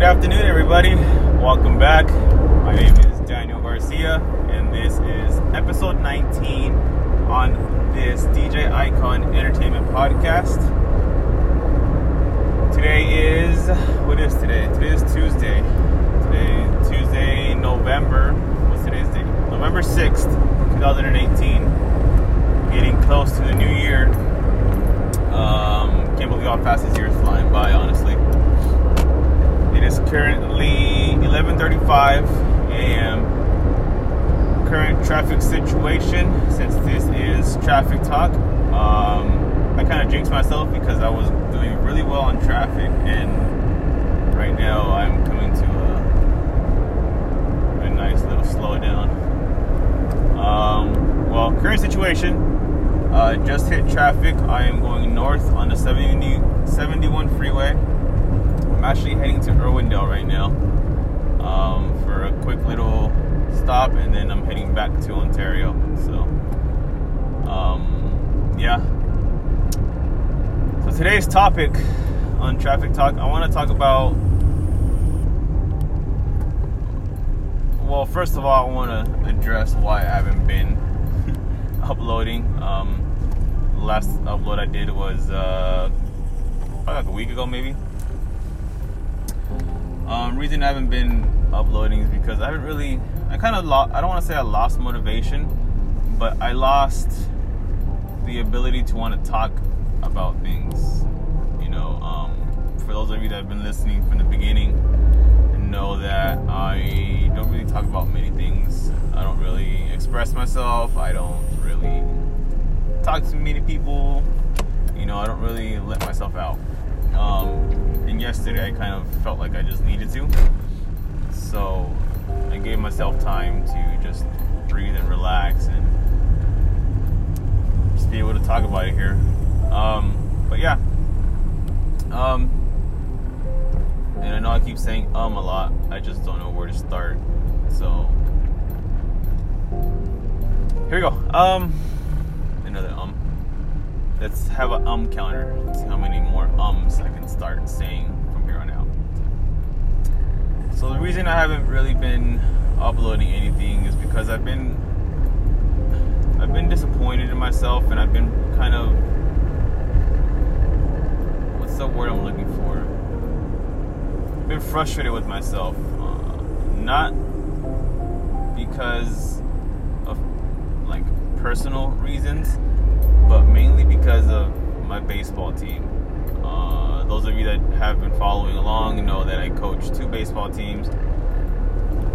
Good afternoon, everybody. Welcome back. My name is Daniel Garcia, and this is episode 19 on this DJ Icon Entertainment Podcast. Today is what is today? Today is Tuesday. Today Tuesday, November. What's today's date? November 6th, 2018. Getting close to the new year. Um, can't believe how fast this year is flying by, honestly. It is currently 11:35 a.m. Current traffic situation. Since this is traffic talk, um, I kind of jinxed myself because I was doing really well on traffic, and right now I'm coming to a, a nice little slowdown. Um, well, current situation. Uh, just hit traffic. I am going north on the 70, 71 freeway. I'm actually heading to Irwindale right now um, for a quick little stop, and then I'm heading back to Ontario. So, um, yeah. So today's topic on Traffic Talk, I want to talk about. Well, first of all, I want to address why I haven't been uploading. Um, last upload I did was uh, like a week ago, maybe. Um, reason I haven't been uploading is because I haven't really. I kind of lost. I don't want to say I lost motivation, but I lost the ability to want to talk about things. You know, um, for those of you that have been listening from the beginning, know that I don't really talk about many things. I don't really express myself. I don't really talk to many people. You know, I don't really let myself out. Um, and yesterday I kind of felt like I just needed to. So I gave myself time to just breathe and relax and just be able to talk about it here. Um, but yeah. Um, and I know I keep saying um a lot. I just don't know where to start. So here we go. Um, another um. Let's have an um counter. See how many more ums I can start saying from here on out. So the reason I haven't really been uploading anything is because I've been I've been disappointed in myself and I've been kind of what's the word I'm looking for? I've been frustrated with myself. Uh, not because of like personal reasons, but mainly because of my baseball team. Uh, those of you that have been following along know that I coach two baseball teams.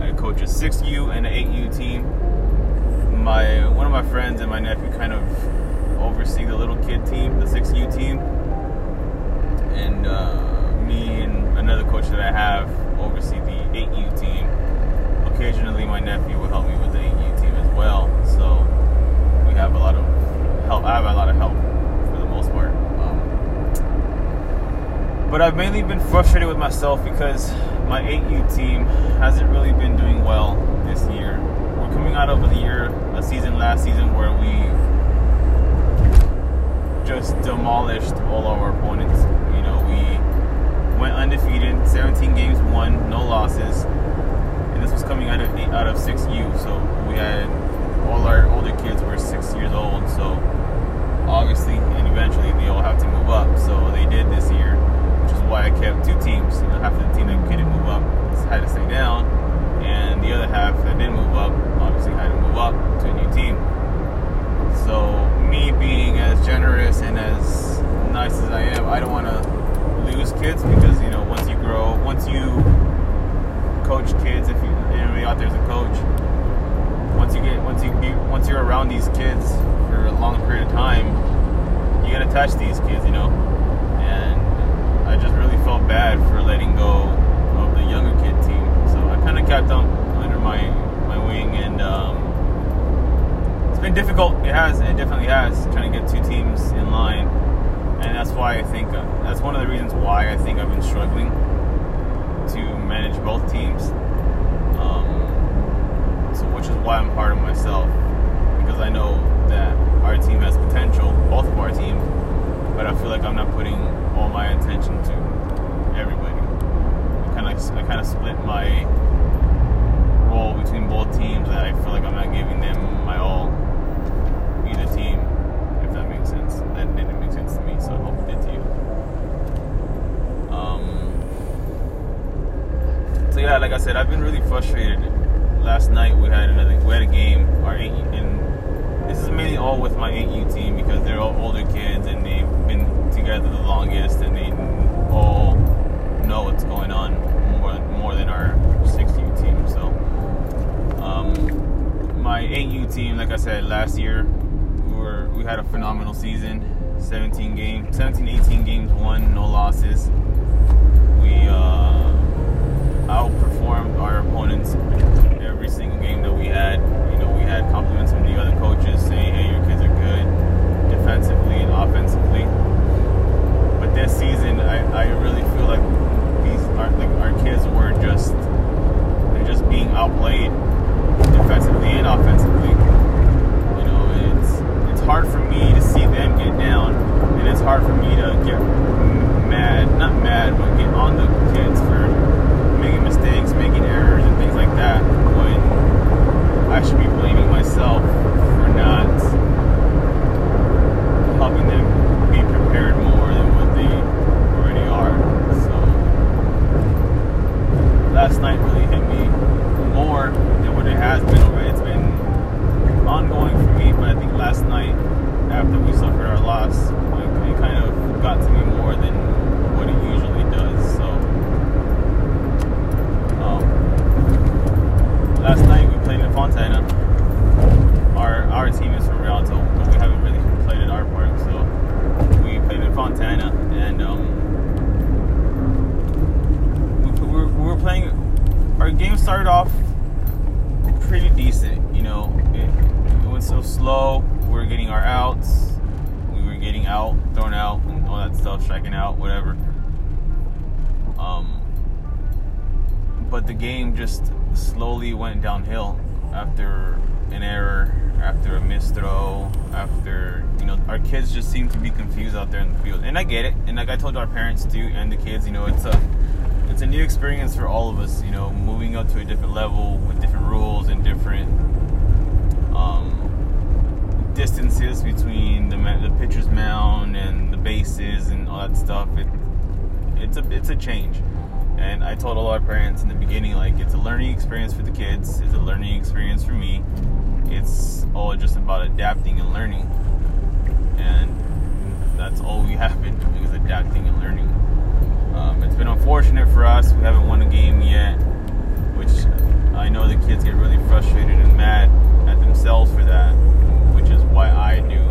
I coach a 6U and an 8U team. My one of my friends and my nephew kind of oversee the little kid team, the 6U team, and uh, me and another coach that I have oversee the 8U team. Occasionally, my nephew will help me with the 8U team as well. So we have a lot of help. I have a lot of help for the most part. Um, but I've mainly been frustrated with myself because my 8U team hasn't really been doing well this year. We're coming out of a year, a season last season where we just demolished all our opponents. You know, we went undefeated, 17 games won, no losses. And this was coming out of eight, out of 6U, so we had all our older kids were six years old. So obviously and eventually they all have to move up. So they did this year, why I kept two teams. You know, half of the team that couldn't move up had to stay down, and the other half that didn't move up obviously had to move up to a new team. So me being as generous and as nice as I am, I don't want to lose kids because you know once you grow, once you coach kids, if you anybody out there is a coach, once you get once you be, once you're around these kids for a long period of time, you get attached to these kids, you know. I just really felt bad for letting go of the younger kid team, so I kind of kept them under my my wing, and um, it's been difficult. It has, it definitely has, trying to get two teams in line and that's why I think uh, that's one of the reasons why I think I've been struggling to manage both teams. Um, so, which is why I'm hard on myself because I know that our team has potential, both of our teams, but I feel like I'm not putting all my attention to everybody. I kind of I kind of split my role between both teams that I feel like I'm not giving them my all. Either team, if that makes sense. That didn't make sense to me, so I hope it did to you. Um. So yeah, like I said, I've been really frustrated. Last night we had another we had a game. Our eight in well with my 8U team because they're all older kids and they've been together the longest and they all know what's going on more more than our 6U team. So um, my 8U team, like I said last year, we were we had a phenomenal season. 17 games, 17, 18 games won, no losses. We uh, outperformed our opponents every single game that we had. Had compliments from the other coaches saying, "Hey, your kids are good defensively and offensively." But this season, I, I really feel like these our, like our kids were just they're just being outplayed defensively and offensively. You know, it's it's hard for me to see them get down, and it's hard for me to get mad, not mad, but get on the kids for making mistakes, making errors, and things like that. When I should be blaming myself for not helping them be prepared more than what they already are. So last night really hit me more than what it has been already. It's been ongoing for me, but I think last night after we suffered our loss, it, it kind of got to me more than what it usually does. So um, last night we played in Fontana. Our our team is from Rialto, but we haven't really played at our park, so we played in Fontana, and um, we, we, were, we were playing. Our game started off pretty decent, you know. It, it went so slow. We were getting our outs. We were getting out, thrown out, and all that stuff, striking out, whatever. Um, but the game just slowly went downhill after an error, after a missed throw, after you know our kids just seem to be confused out there in the field, and I get it. And like I told our parents too, and the kids, you know, it's a it's a new experience for all of us. You know, moving up to a different level with different rules and different um, distances between the the pitcher's mound and the bases and all that stuff. It it's a it's a change. And I told all our parents in the beginning, like, it's a learning experience for the kids, it's a learning experience for me. It's all just about adapting and learning. And that's all we have been doing is adapting and learning. Um, it's been unfortunate for us. We haven't won a game yet, which I know the kids get really frustrated and mad at themselves for that, which is why I do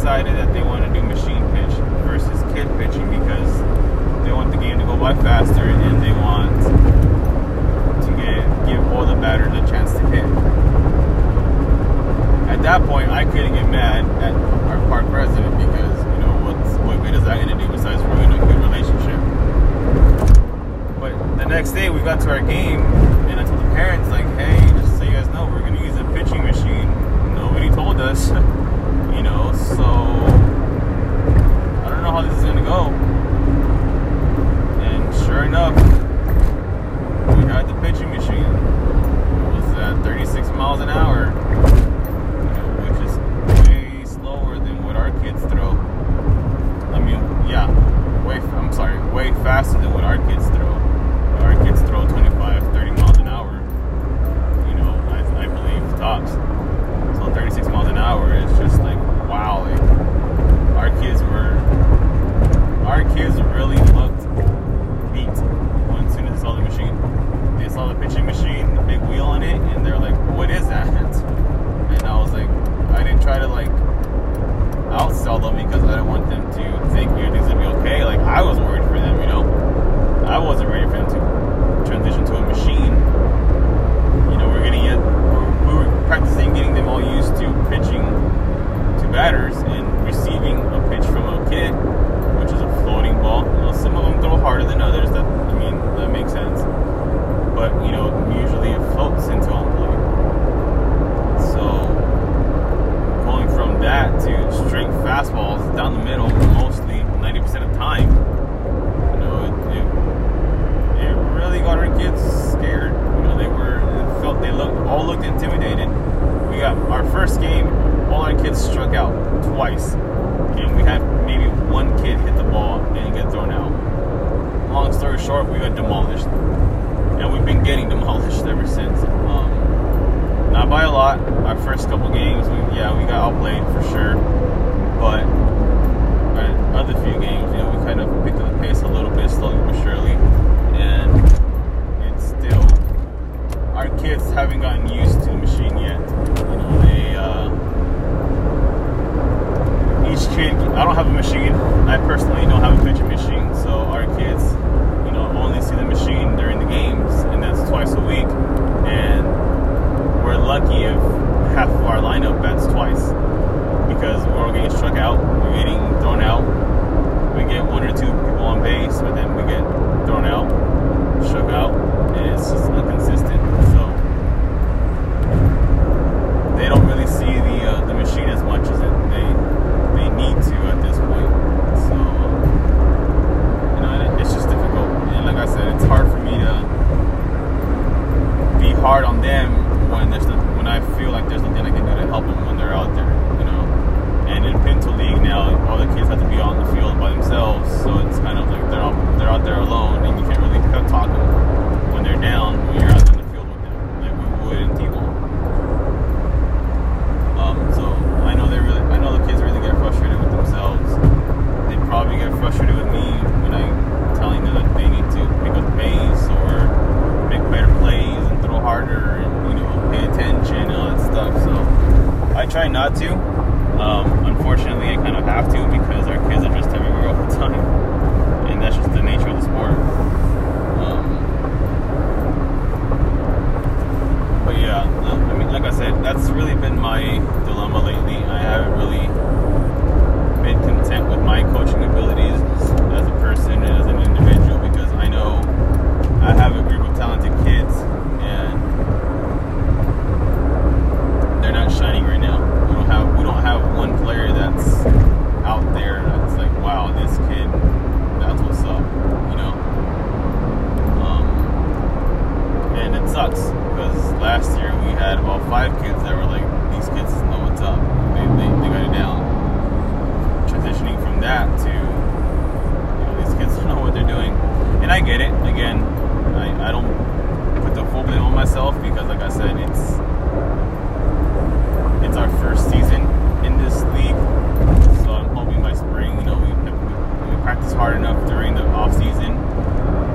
decided that they want to do machine pitch versus kid pitching because they want the game to go by faster and they want to get, give all the batters a chance to hit. At that point, I couldn't get mad at our park president because, you know, what's, what good is that going to do besides ruin a good relationship? But the next day, we got to our game and I told the parents, like, hey, just so you guys know, we're going to use a pitching machine. Nobody told us. so all looked intimidated. We got our first game, all our kids struck out twice. And we had maybe one kid hit the ball and get thrown out. Long story short, we got demolished. And we've been getting demolished ever since. Um, not by a lot. Our first couple games, we, yeah, we got outplayed for sure. But other few games, you know, we kind of picked up the pace a little bit, slowly but surely. And kids haven't gotten used to the machine yet. You know, they uh, each kid. I don't have a machine. I personally don't have a pitching machine, so our kids like I said, it's it's our first season in this league, so I'm hoping by spring, you know, we, we, we practice hard enough during the off season,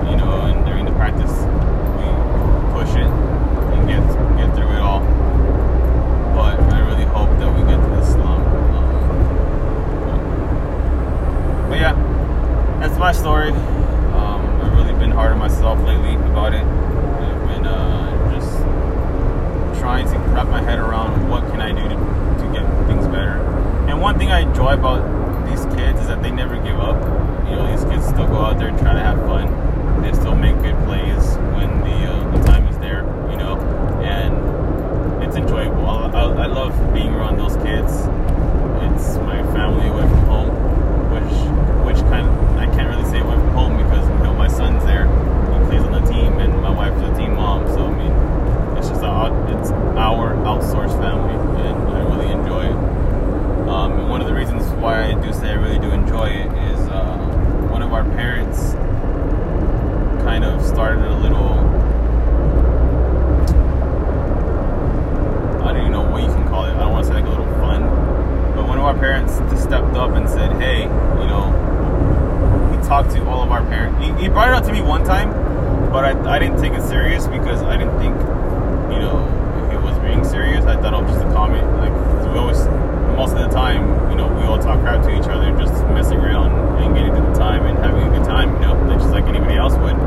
you know, and during the practice, we push it and get get through it all. But I really hope that we get to this slump. Um, but yeah, that's my story. Um, I've really been hard on myself lately about it trying to wrap my head around what can I do to, to get things better. And one thing I enjoy about these kids is that they never give up. You know, these kids still go out there and try to have fun. They still make good plays when the uh, the time is there. You know, and it's enjoyable. I, I, I love being around those kids. It's my family away from home, which which kind of, I can't really say away from home because you know my son's there. He plays on the team, and my wife's a team mom. So I mean, it's just a, it's our outsourced family, and I really enjoy it. Um, and one of the reasons why I do say I really do enjoy it is uh, one of our parents kind of started a little. I don't even know what you can call it. I don't want to say like a little fun, but one of our parents just stepped up and said, "Hey, you know." He talked to all of our parents. He, he brought it up to me one time, but I, I didn't take it serious because I didn't think, you know, he was being serious. I thought it was just a comment. Like, we always, most of the time, you know, we all talk crap to each other, just messing around and getting to the time and having a good time. You know, just like anybody else would.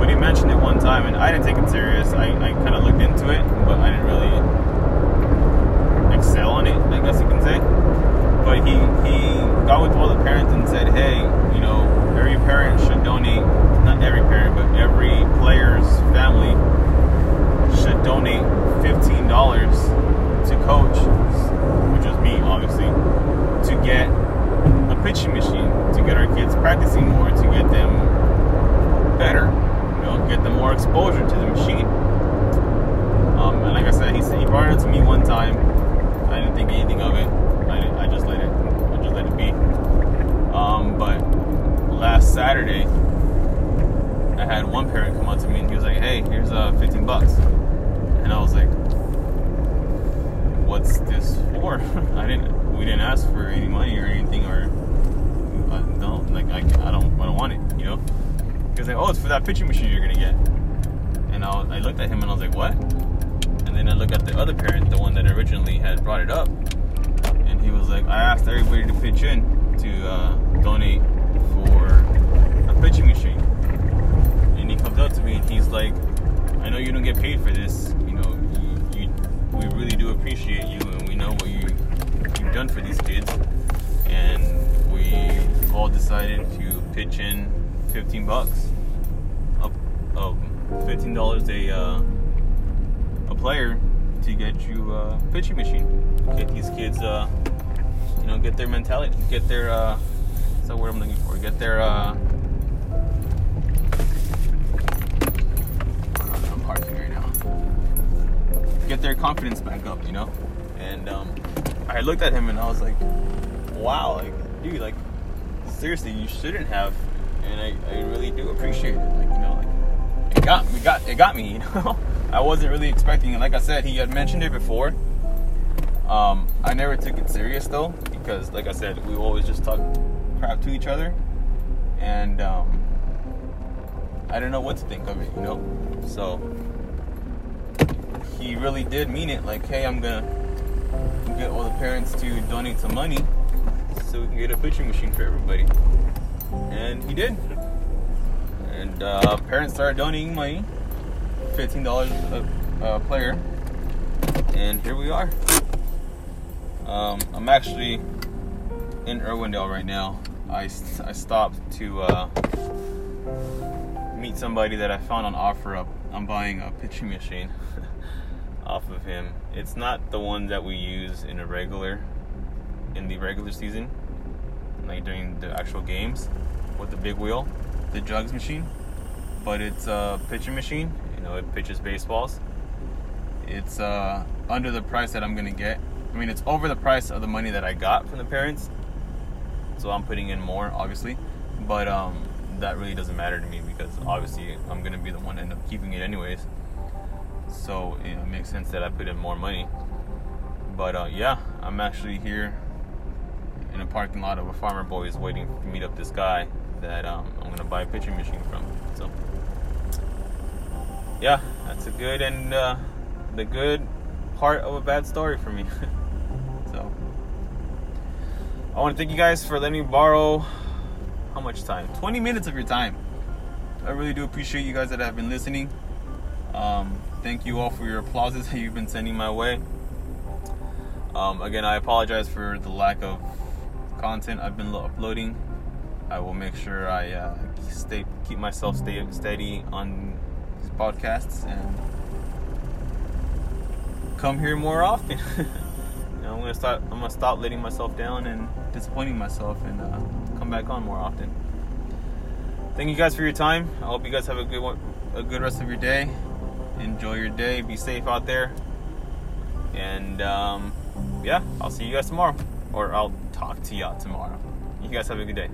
But he mentioned it one time, and I didn't take it serious. I, I kind of looked into it, but I didn't really excel on it. I guess you can say. But he he got with all the parents and said, hey, you know, every parent should donate. Not every parent, but every player's family should donate fifteen dollars to coach, which is me, obviously, to get a pitching machine, to get our kids practicing more, to get them better, you know, get them more exposure to the machine. Um, and like I said, he said he brought it to me one time. I didn't think anything of it. I, didn't, I just let it, I just let it be. Um, but last Saturday, I had one parent come up to me and he was like, "Hey, here's uh 15 bucks," and I was like, "What's this for?" I didn't, we didn't ask for any money or anything, or uh, no, like I, I don't, I don't want it, you know. He was like, "Oh, it's for that pitching machine you're gonna get," and I, was, I looked at him and I was like, "What?" And then I looked at the other parent, the one that originally had brought it up, and he was like, "I asked everybody to pitch in to uh, donate for a pitching machine." and he comes up to me and he's like, I know you don't get paid for this. You know, you, you, we really do appreciate you, and we know what you you've done for these kids. And we all decided to pitch in 15 bucks, 15 dollars a uh, a player to get you a pitching machine. Get these kids, uh, you know, get their mentality, get their uh, what's that word I'm looking for? Get their uh, I'm parking right now. Get their confidence back up, you know. And um, I looked at him and I was like, "Wow, like, dude, like, seriously, you shouldn't have." And I, I really do appreciate it. Like, you know, like, it got me, got it got me. You know, I wasn't really expecting it. Like I said, he had mentioned it before. Um, I never took it serious though, because, like I said, we always just talk crap to each other, and um, I didn't know what to think of it, you know. So he really did mean it. Like, hey, I'm gonna get all the parents to donate some money so we can get a pitching machine for everybody. And he did. And uh, parents started donating money, fifteen dollars a, a player, and here we are. Um, I'm actually in Irwindale right now. I, I stopped to uh, meet somebody that I found on OfferUp. I'm buying a pitching machine off of him. It's not the one that we use in a regular in the regular season, like during the actual games with the big wheel, the jugs machine. But it's a pitching machine. You know, it pitches baseballs. It's uh, under the price that I'm gonna get. I mean, it's over the price of the money that I got from the parents. So I'm putting in more, obviously. But um, that really doesn't matter to me because obviously I'm gonna be the one end up keeping it anyways. So it makes sense that I put in more money. But uh, yeah, I'm actually here in a parking lot of a farmer boys waiting to meet up this guy that um, I'm gonna buy a pitching machine from. Yeah, that's a good and uh, the good part of a bad story for me. so I want to thank you guys for letting me borrow how much time? 20 minutes of your time. I really do appreciate you guys that have been listening. Um, thank you all for your applauses that you've been sending my way. Um, again, I apologize for the lack of content I've been uploading. I will make sure I uh, stay keep myself stay steady on these podcasts and come here more often. you know, I'm gonna start. I'm gonna stop letting myself down and disappointing myself, and uh, come back on more often. Thank you guys for your time. I hope you guys have a good one, a good rest of your day. Enjoy your day. Be safe out there. And um, yeah, I'll see you guys tomorrow, or I'll talk to y'all tomorrow. You guys have a good day.